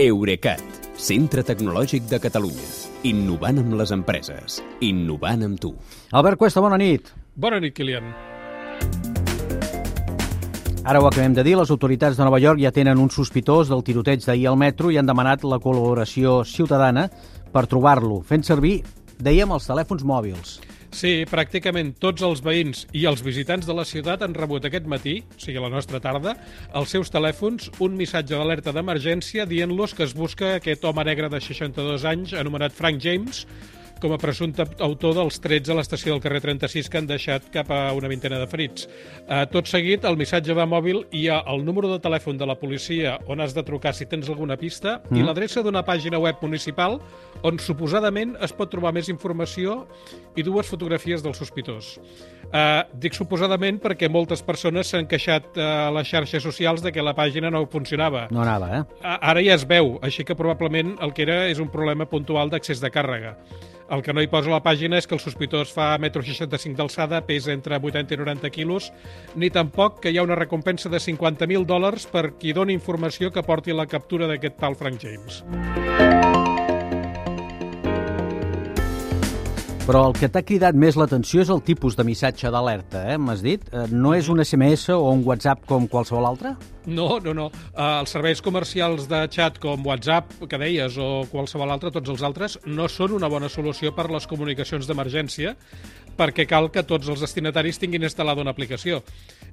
Eurecat, centre tecnològic de Catalunya. Innovant amb les empreses. Innovant amb tu. Albert Cuesta, bona nit. Bona nit, Kilian. Ara ho acabem de dir, les autoritats de Nova York ja tenen un sospitós del tiroteig d'ahir al metro i han demanat la col·laboració ciutadana per trobar-lo, fent servir, dèiem, els telèfons mòbils. Sí, pràcticament tots els veïns i els visitants de la ciutat han rebut aquest matí, o sigui, la nostra tarda, als seus telèfons un missatge d'alerta d'emergència dient-los que es busca aquest home negre de 62 anys anomenat Frank James, com a presumpte autor dels trets a l'estació del carrer 36 que han deixat cap a una vintena de ferits. Eh, tot seguit, el missatge de mòbil hi ha el número de telèfon de la policia on has de trucar si tens alguna pista mm. i l'adreça d'una pàgina web municipal on suposadament es pot trobar més informació i dues fotografies del sospitós. Eh, dic suposadament perquè moltes persones s'han queixat a les xarxes socials de que la pàgina no funcionava. No anava, eh? Ara ja es veu, així que probablement el que era és un problema puntual d'accés de càrrega. El que no hi posa la pàgina és que el sospitós fa 1,65 m d'alçada, pesa entre 80 i 90 quilos, ni tampoc que hi ha una recompensa de 50.000 dòlars per qui doni informació que porti la captura d'aquest tal Frank James. Però el que t'ha cridat més l'atenció és el tipus de missatge d'alerta, eh? M'has dit? Eh, No és un SMS o un WhatsApp com qualsevol altre? No, no, no. Uh, els serveis comercials de xat com WhatsApp, que deies, o qualsevol altre, tots els altres, no són una bona solució per les comunicacions d'emergència perquè cal que tots els destinataris tinguin instal·lada una aplicació.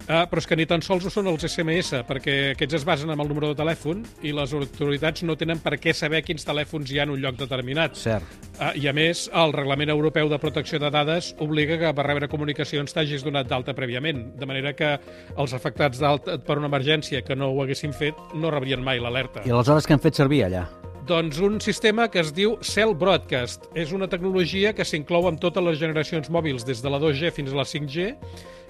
Uh, però és que ni tan sols ho són els SMS, perquè aquests es basen en el número de telèfon i les autoritats no tenen per què saber quins telèfons hi ha en un lloc determinat. Cert. Uh, I a més, el Reglament Europeu de Protecció de Dades obliga que per rebre comunicacions t'hagis donat d'alta prèviament, de manera que els afectats d'alta per una emergència que no ho haguessin fet no rebrien mai l'alerta. I aleshores què han fet servir allà? Doncs un sistema que es diu Cell Broadcast. És una tecnologia que s'inclou amb totes les generacions mòbils, des de la 2G fins a la 5G,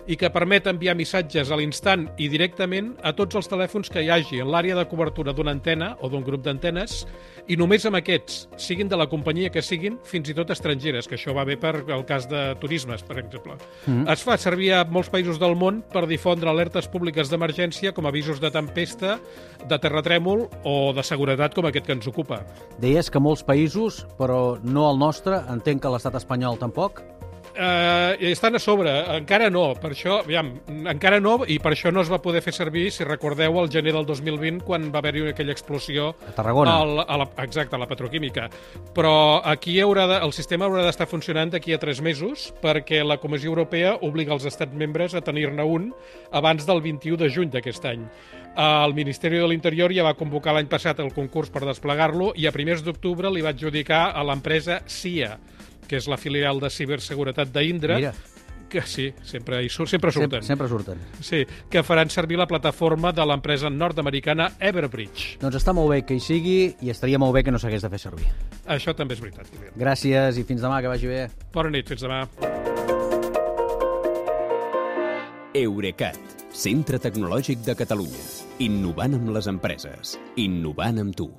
i que permet enviar missatges a l'instant i directament a tots els telèfons que hi hagi en l'àrea de cobertura d'una antena o d'un grup d'antenes, i només amb aquests, siguin de la companyia que siguin, fins i tot estrangeres, que això va bé per el cas de turismes, per exemple. Mm -hmm. Es fa servir a molts països del món per difondre alertes públiques d'emergència com avisos de tempesta, de terratrèmol o de seguretat com aquest que ens ocupa. Deies que molts països, però no el nostre, entenc que l'estat espanyol tampoc? Eh, estan a sobre, encara no, per això, aviam, encara no, i per això no es va poder fer servir, si recordeu, al gener del 2020, quan va haver-hi aquella explosió... A Tarragona. Al, a la, exacte, a la petroquímica. Però aquí haurà de, el sistema haurà d'estar funcionant d'aquí a tres mesos, perquè la Comissió Europea obliga els estats membres a tenir-ne un abans del 21 de juny d'aquest any. El Ministeri de l'Interior ja va convocar l'any passat el concurs per desplegar-lo i a primers d'octubre li va adjudicar a l'empresa CIA, que és la filial de ciberseguretat d'Indra, Mira. que sí, sempre, hi surt, sempre surten. Sempre, sempre surten. Sí, que faran servir la plataforma de l'empresa nord-americana Everbridge. Doncs està molt bé que hi sigui i estaria molt bé que no s'hagués de fer servir. Això també és veritat, Kilian. Gràcies i fins demà, que vagi bé. Bona nit, fins demà. Eurecat, centre tecnològic de Catalunya. Innovant amb les empreses. Innovant amb tu.